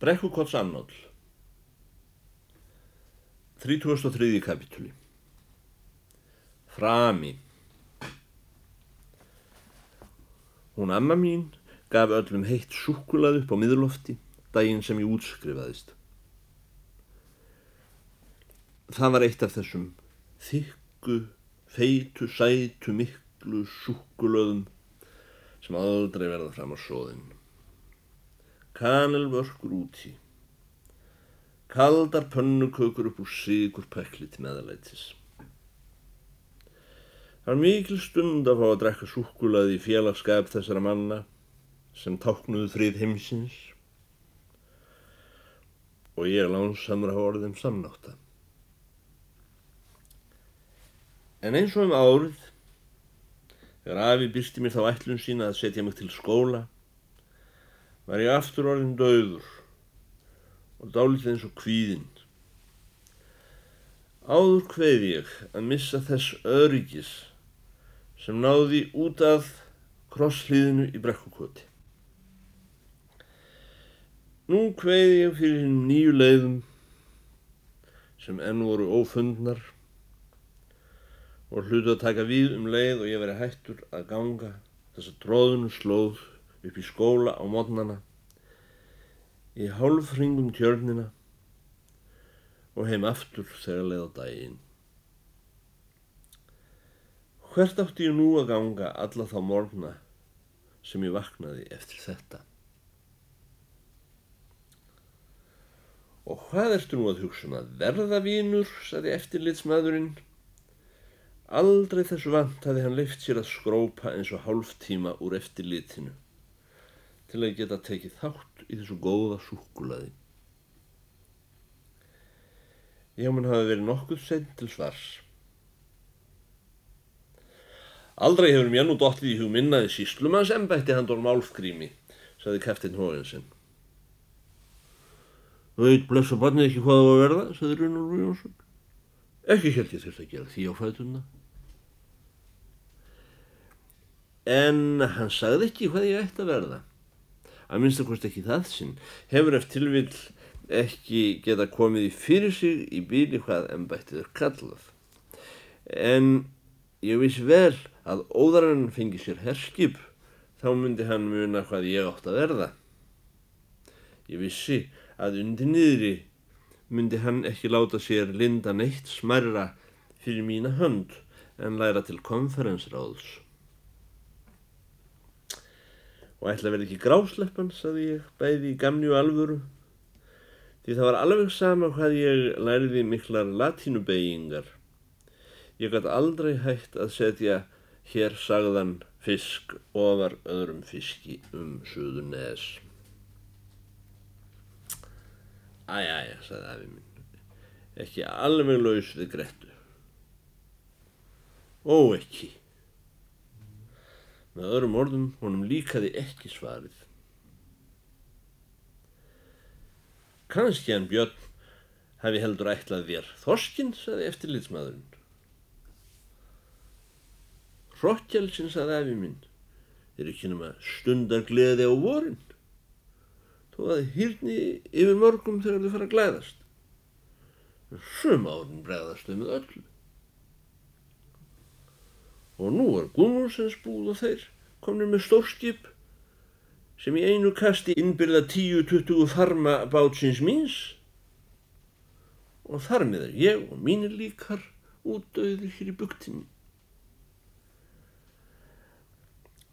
Brekkukots annál 33. kapitúli Frami Hún amma mín gaf öllum heitt súkulað upp á miðurlofti daginn sem ég útskrifaðist. Það var eitt af þessum þykku, feitu, sætu, miklu súkulöðum sem aldrei verða fram á sóðin. Kanelvörkur úti. Kaldar pönnukökur upp úr sigur pekli til meðalætis. Það var mikil stund að fá að drekka súkulaði í félagskap þessara manna sem táknuðu þrið heimsins og ég lánsamur að hafa orðið um samnáta. En eins og um árið, þegar afi byrsti mér þá ætlun sína að setja mig til skóla, var ég aftur orðin döður og dálítið eins og kvíðinn. Áður hveið ég að missa þess öryggis sem náði út af krosslíðinu í brekkukoti. Nú hveið ég fyrir nýju leiðum sem enn voru ófundnar og hlutu að taka við um leið og ég veri hættur að ganga þessa tróðunu slóð upp í skóla á mótnana í hálfringum tjörnina og heim aftur þegar leið á daginn. Hvert átti ég nú að ganga alla þá morgna sem ég vaknaði eftir þetta? Og hvað ertu nú að hugsa um að verða vínur, saði eftirlitsmaðurinn. Aldrei þessu vant hafi hann leift sér að skrópa eins og hálf tíma úr eftirlitinu til að geta tekið þátt í þessu góða súkulaði. Ég mun hafi verið nokkuð sent til svars. Aldrei hefur mér nú dottið í hug minnaði síslumans embætti handur málfgrími, saði kæftin Hóinsson. Þú veit blessa barnið ekki hvað það var að verða, saði Rúnur Jónsson. Ekki held ég þurft að gera því á fætuna. En hann sagði ekki hvað ég ætti að verða að minnstakost ekki það sinn, hefur eftir tilvill ekki geta komið í fyrir sig í bíli hvað ennbættið er kallað. En ég vissi vel að óðarann fengi sér herskip, þá myndi hann muna hvað ég átt að verða. Ég vissi að undir niðri myndi hann ekki láta sér linda neitt smærra fyrir mína hönd en læra til konferensráðs og ætla að vera ekki grásleppan, saði ég, bæði í gamni og alvöru, því það var alveg sama hvað ég læriði miklar latínubeyingar. Ég gæti aldrei hægt að setja hér sagðan fisk ofar öðrum fiski um suðu neðs. Æja, æja, saði afi minn, ekki alveg laus við grettu. Ó, ekki. Með öðrum orðum, honum líkaði ekki svarið. Kanski hann Björn hafi heldur ætlað þér Þorskinn, saði eftirlitsmaðurinn. Hrottjálsinn, saði afi minn, er ekki nema stundar gleði á vorin. Þó að hýrni yfir mörgum þegar þau fara að glæðast. Sum árin bregðast þau með öllu og nú var Gunnúsens búð og þeir komnir með stórskip sem í einu kasti innbyrða 10-20 farma bátsins míns og þar með er ég og mínir líkar útdauðir hér í buktinni.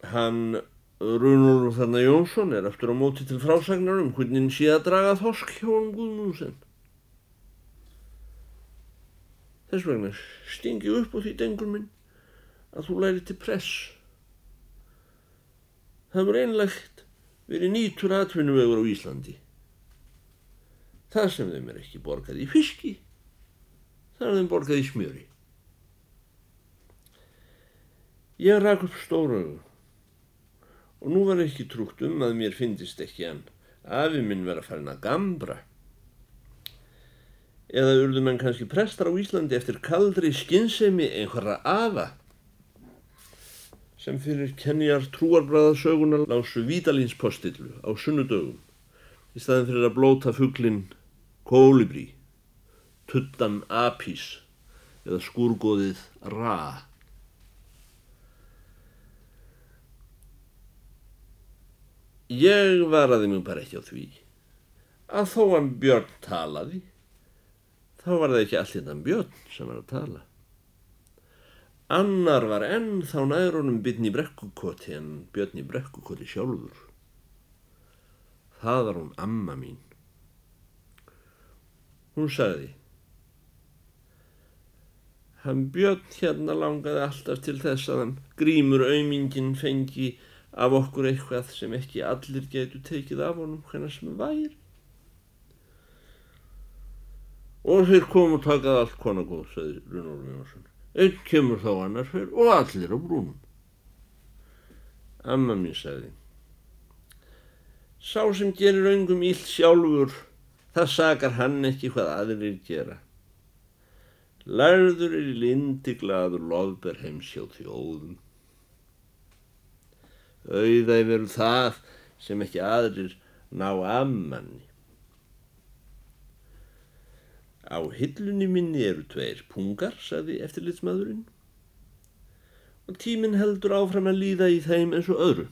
Hann Runur þarna Jónsson er eftir á móti til frásagnar um hvernig sé að draga þosk hjá hann Guðmúsen. Þess vegna stingi upp á því dengur minn að þú læri til press. Það voru einlegt verið nýtur atvinnuvegur á Íslandi. Það sem þeim er ekki borgað í fiski, það er þeim borgað í smjöri. Ég rak upp stórauðu og nú var ekki trúkt um að mér finnist ekki hann afi minn vera farin að gambra. Eða urðu menn kannski prestar á Íslandi eftir kaldri skinnsemi einhverra afa sem fyrir kenjar trúarbræðasögunar lásu Vídalíns postillu á sunnudögum í staðin fyrir að blóta fugglin kólibrí, tuttan apís eða skúrgóðið ra. Ég varaði mig bara ekki á því að þó hann Björn talaði, þá var það ekki allt þetta Björn sem var að tala. Annar var enn þá nærunum bytni brekkukoti en Björn í brekkukoti sjálfur. Það var hún amma mín. Hún sagði, hann Björn hérna langaði alltaf til þess að hann grímur auðmingin fengi af okkur eitthvað sem ekki allir getur tekið af honum hvernig sem væri. Og þeir komu og takaði allt konagóð, sagði Runolf Jónsson. Einn kemur þá annar fyrir og allir á brúnum. Amma mín sagði, sá sem gerir öngum íll sjálfur, það sakar hann ekki hvað aðrir gera. Lærður er í lindi gladur loðber heimsjá þjóðum. Auðæg veru það sem ekki aðrir ná ammanni. Á hillunni minni eru tveir pungar, sagði eftirlitsmaðurinn. Og tíminn heldur áfram að líða í þeim eins og öðru.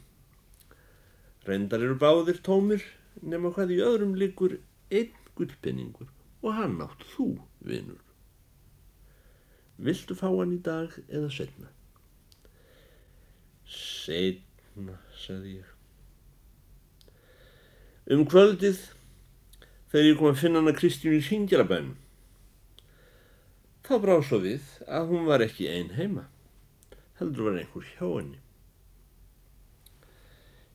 Reyndar eru báðir tómir, nema hvað í öðrum likur einn gullpenningur og hann átt þú, vinur. Viltu fá hann í dag eða setna? Setna, sagði ég. Um kvöldið þegar ég kom að finna hann að Kristjún í Singjarabænum Þá brá svo við að hún var ekki einn heima, heldur var einhver hjá henni.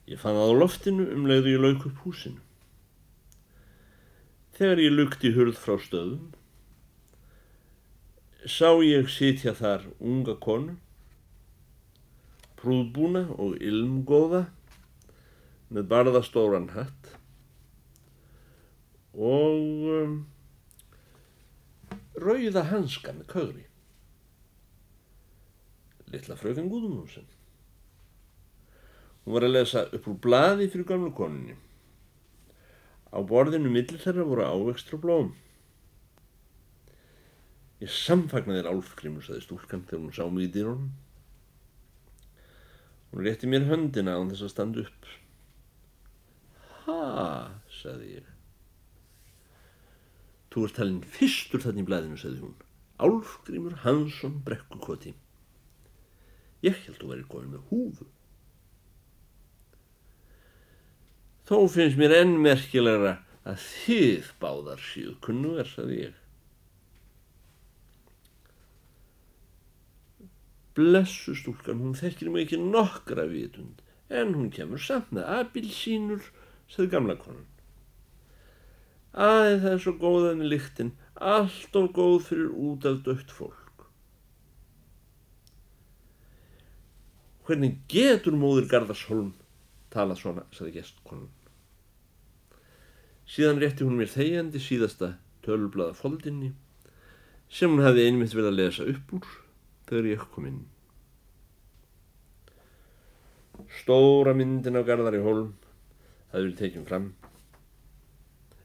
Ég fann það á loftinu um leiðu ég lauk upp húsinu. Þegar ég lukti hurð frá stöðum, sá ég sitja þar unga konu, prúðbúna og ilmgóða með barðastóran hatt og um, rauða hanska með kögri. Littla fröken Gúðumúsin. Hún var að lesa upp úr bladi fyrir gamlu koninni. Á borðinu millir þeirra voru ávegstur og blóm. Ég samfagnaði þér álfgrimur, saði stúlkan þegar hún sá mig í dýrónum. Hún rétti mér höndina án þess að standa upp. Ha, saði ég. Þú ert talinn fyrstur þannig í blæðinu, sagði hún. Álfgrímur Hansson brekkukoti. Ég held að vera komin með húfu. Þó finnst mér enn merkilegra að þið báðar síðu kunnuver, sagði ég. Blessu stúlkan, hún þekkir mig ekki nokkra vitund, en hún kemur samt með abilsínur, sagði gamla konan. Æ, það er svo góð henni líktinn, allt of góð fyrir út af dögt fólk. Hvernig getur móður Garðarsholm talað svona, saði gestkonan. Síðan rétti hún mér þegjandi síðasta tölublaða foldinni sem hún hefði einmitt vel að lesa upp úr þegar ég kom inn. Stóra myndin á Garðari Holm hafði verið tekjum fram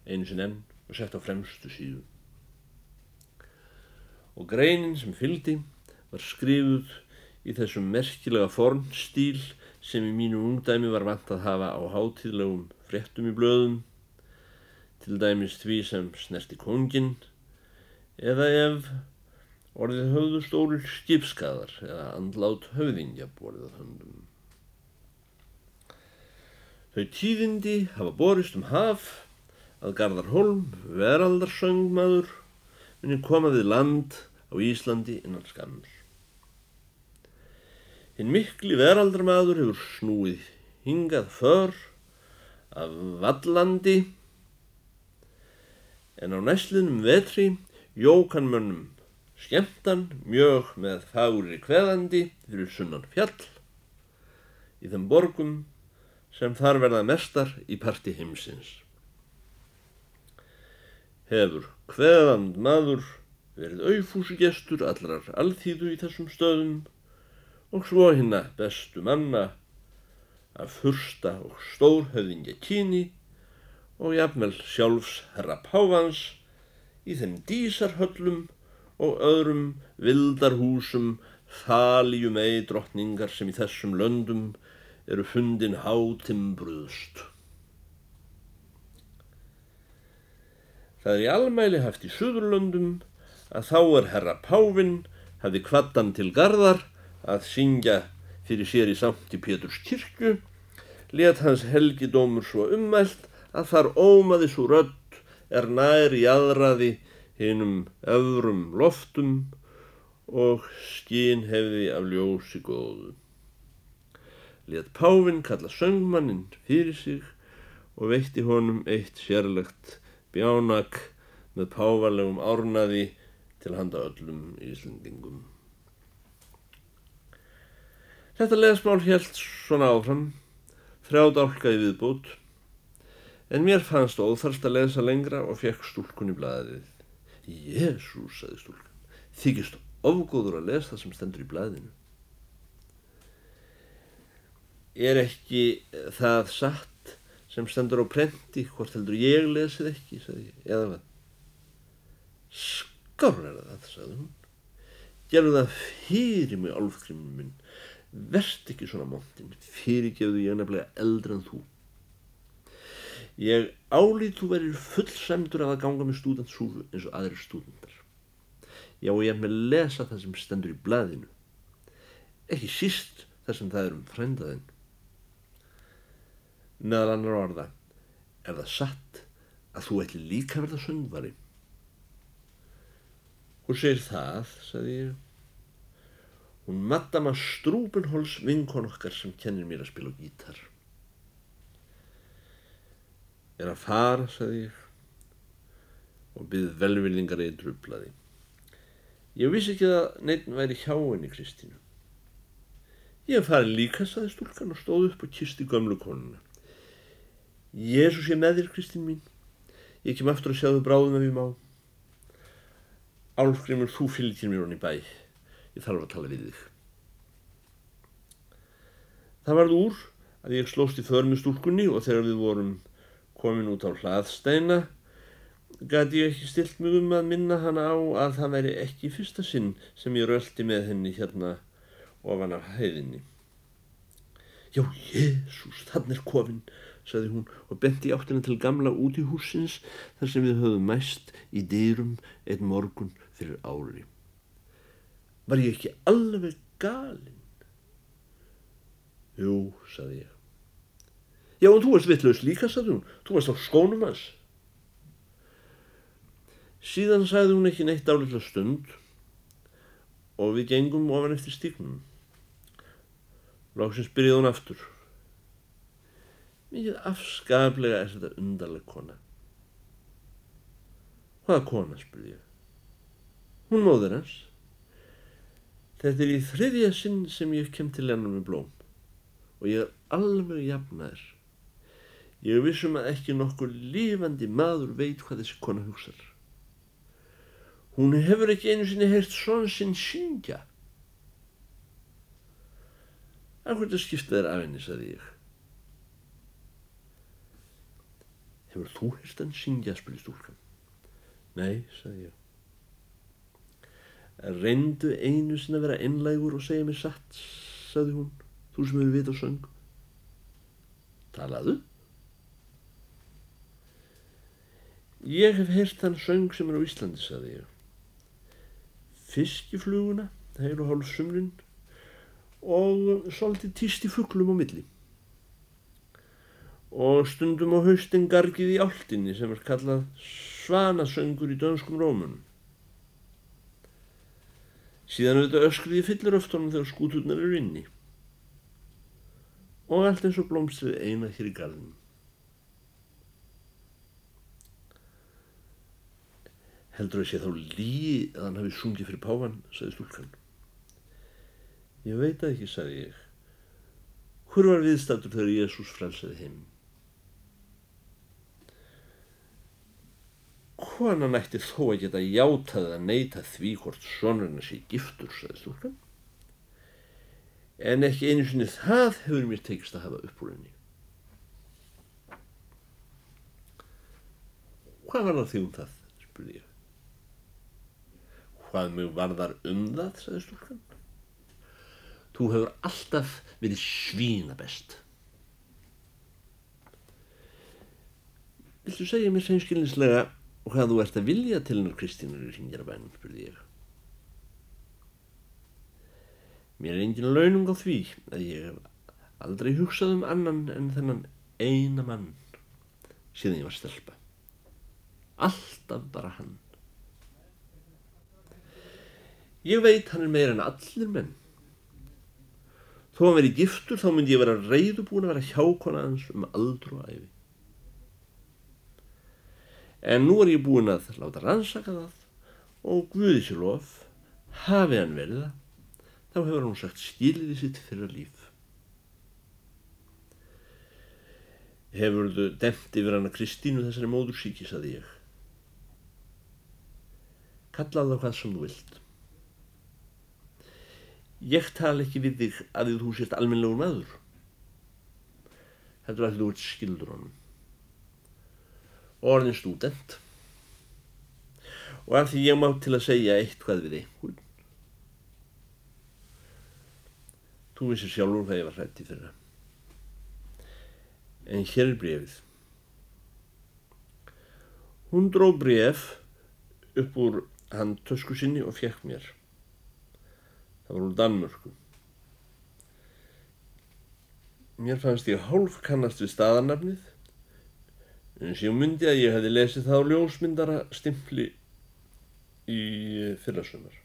einu sinn enn og sett á fremstu síðu. Og greinin sem fylgdi var skrifuð í þessum merkilega fornstíl sem í mínu ungdæmi var vant að hafa á hátíðlegum fréttum í blöðum, til dæmis því sem snerti kongin, eða ef orðið höfðu stóru skipskaðar eða andlát höfðingja borðið höndum. Þau tíðindi hafa borist um haf að Garðar Holm, veraldarsöngmaður, muni koma við land á Íslandi innan skaml. Hinn mikli veraldarmadur hefur snúið hingað för af vallandi en á næslinum vetri jókan mönnum skemmtan mjög með fári kveðandi fyrir sunnan fjall í þeim borgum sem þar verða mestar í parti heimsins hefur hveðand maður verið auðfúsugestur allrar alþýðu í þessum stöðum og svo hinna bestu manna af fursta og stórhöfðingja kyni og jafnvel sjálfs herra Pávans í þeim dísarhöllum og öðrum vildarhúsum þaljum ei drottningar sem í þessum löndum eru fundin hátimbruðst. Það er í almæli haft í Suðurlöndum að þá er herra Pávin hafi kvattan til gardar að syngja fyrir sér í samt í Péturs kirkju, let hans helgidómur svo ummælt að þar ómaði svo rödd er nær í aðraði hinnum öðrum loftum og skín hefði af ljósi góðu. Let Pávin kalla söngmannin fyrir sig og veitti honum eitt sérlegt bjának með pávalegum árnaði til handa öllum Íslendingum. Þetta leðsmál helt svona áfram, þrjá dálka í viðbútt, en mér fannst óþarst að lesa lengra og fekk stúlkun í blæðið. Jésús, saði stúlkun, þykist ofgóður að lesa það sem stendur í blæðinu. Er ekki það satt sem stendur á prenti, hvort heldur ég lesið ekki, sagði ég, eða hvað? Skárn er það, sagði hún. Gerðu það fyrir mig, álfgrimmin minn. Verst ekki svona móntinn, fyrirgefðu ég nefnilega eldra en þú. Ég álít þú verir fullsæmdur af að ganga með stúdantsúfu eins og aðrir stúdendar. Já, og ég er með lesa það sem stendur í blæðinu. Ekki síst þar sem það er um frændaðinn. Meðal annar orða, er það satt að þú ætli líka verða söngvari? Hún segir það, sagði ég. Hún maddama Strúbenhols vinkon okkar sem kennir mér að spila á gítar. Er að fara, sagði ég, og byggði velvillingar eða drublaði. Ég vissi ekki að neitt væri hjá henni Kristínu. Ég hef farið líka, sagði stúlkan og stóð upp og kisti gömlu konuna. Jésús ég með þér, Kristín mín. Ég kem aftur að sjá þau bráðum ef ég má. Álfgrimur, þú fylgir mér honni bæ. Ég þarf að tala við þig. Það varð úr að ég slóst í för með stúlkunni og þegar við vorum komin út á hlaðsteina gæti ég ekki stilt mig um að minna hana á að það væri ekki fyrsta sinn sem ég röldi með henni hérna ofan af hæðinni. Já, Jésús, þann er kofinn, saði hún og benti áttina til gamla út í húsins þar sem við höfum mæst í dýrum einn morgun fyrir ári. Var ég ekki alveg galinn? Jú, saði ég. Já, en þú varst vittlaus líka, saði hún. Þú varst á skónum hans. Síðan sagði hún ekki neitt álitla stund og við gengum ofan eftir stíknum. Lóksins byrjaði hún aftur. Mikið afskaplega er þetta undarleg kona. Hvaða kona, spurði ég. Hún móður hans. Þetta er í þriðja sinn sem ég kem til hennar með blóm og ég er alveg jafnaður. Ég vissum að ekki nokkur lifandi maður veit hvað þessi kona hugsar. Hún hefur ekki einu sinni heyrt svon sinn syngja. Akkur þetta skipta þér af henni, saði ég. Hefur þú heyrt hann syngja, spurði stúlkan. Nei, saði ég. Reyndu einu sinna að vera einlægur og segja mér satt, saði hún, þú sem hefur vit á söng. Talaðu? Ég hef heyrt þann söng sem er á Íslandi, saði ég. Fiskifluguna, heil og hálf sumlinn og svolítið týst í fugglum á milli. Og stundum á haustin gargið í áltinni sem er kallað svanasöngur í dönskum rómunum. Síðan auðvitað öskriði fyllir öftunum þegar skúturnar eru inni. Og allt eins og blómstrið eina hér í garðinum. Heldur að sé þá líi að hann hafi sungið fyrir páfan, sagði stúlkan. Ég veit að ekki, sagði ég. Hvor var viðstættur þegar Jésús frelsaði heim? Hvaðan ætti þó að geta játað að neyta því hvort sonurinn sé giftur, sagði stúlkan. En ekki einu sinni það hefur mér tekist að hafa upp úr henni. Hvað var það því um það? spurði ég. Hvað mjög var þar um það, sagði stúlkan. Þú hefur alltaf verið svína best. Viltu segja mér seinskilinslega hvað þú ert að vilja til hennar Kristínur í ringjara spurði ég. Mér er engin launung á því að ég hef aldrei hugsað um annan en þennan eina mann síðan ég var stelpa. Alltaf bara hann. Ég veit hann er meira en allir menn. Þó hann verið giftur þá myndi ég vera reyðubúin að vera hjákona hans um aldru og æfi. En nú er ég búin að láta rannsaka það og Guði sér lof, hafi hann verið það, þá hefur hann sagt skiliði sitt fyrir líf. Hefur þú demt yfir hana Kristínu þessari móður síki, saði ég. Kallaðu það hvað sem þú vilt. Ég tala ekki við þig að því þú sést almenlegur maður. Þetta er að þú ert skildur honum. Orðin stúdent. Og að því ég má til að segja eitt hvað við einhvern. Þú vissir sjálfur hvað ég var hrætti fyrir það. En hér er brefið. Hún dró bref upp úr hann tösku sinni og fekk mér. Það var úr Danmörku. Mér fannst ég hálf kannast við staðarnafnið en sér myndi að ég hefði lesið það á ljósmyndara stimpli í fyrrasumar.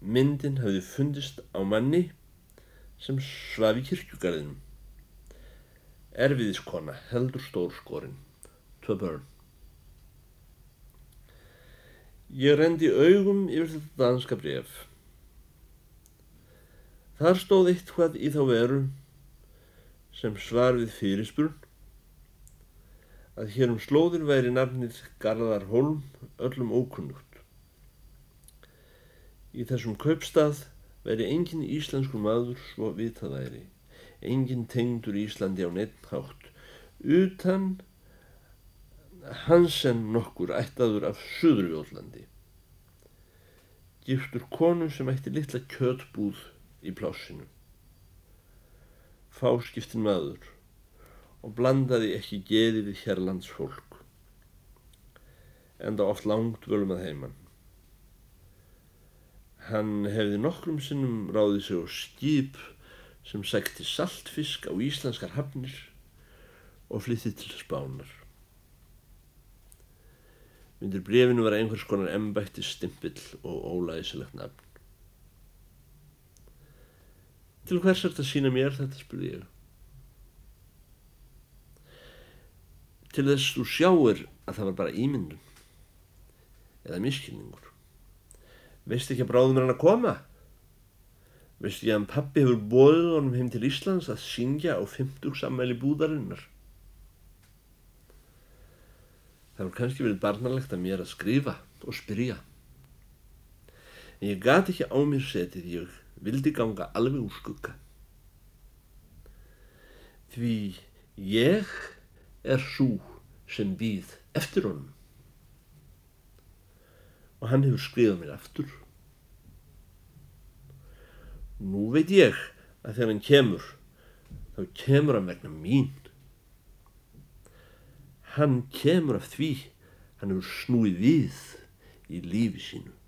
Myndin hefði fundist á manni sem svaf í kirkjugarðinum. Erfiðiskona, heldur stór skorinn, tvö börn. Ég rendi augum yfir þetta danska bref. Þar stóð eitthvað í þá veru sem svar við fyrirspurn að hér um slóðir væri nafnið Garðar Holm öllum ókunnugt. Í þessum kaupstað væri engin íslensku maður svo vitað væri, engin tengdur Íslandi á neitt hátt, utan Hansen nokkur ættaður af Suðurjóðlandi. Giftur konu sem ætti litla kjötbúð í plásinu. Fáskiptin maður og blandaði ekki geði við hérlands fólk. Enda oft langt völum að heimann. Hann hefði nokkrum sinnum ráðið sig á skip sem sækti saltfisk á íslenskar hafnir og flytti til spánar. Myndir brefinu var einhvers konar embætti stimpill og ólæðisilegt nafn. Til hvers er þetta að sína mér þetta, spurði ég. Til þess þú sjáir að það var bara ímyndun eða miskilningur. Veist ekki að bráðum er hann að koma? Veist ekki að hann pappi hefur bóðið honum heim til Íslands að syngja á 50 sammæli búðarinnar? Það var kannski verið barnalegt að mér að skrifa og spyrja. En ég gati ekki á mér setið, ég vildi ganga alveg úr skugga. Því ég er svo sem býð eftir honum. Og hann hefur skriðað mér aftur. Nú veit ég að þegar hann kemur, þá kemur hann vegna mín. Hann kemur af því, hann hefur snúið við í lífi sínu.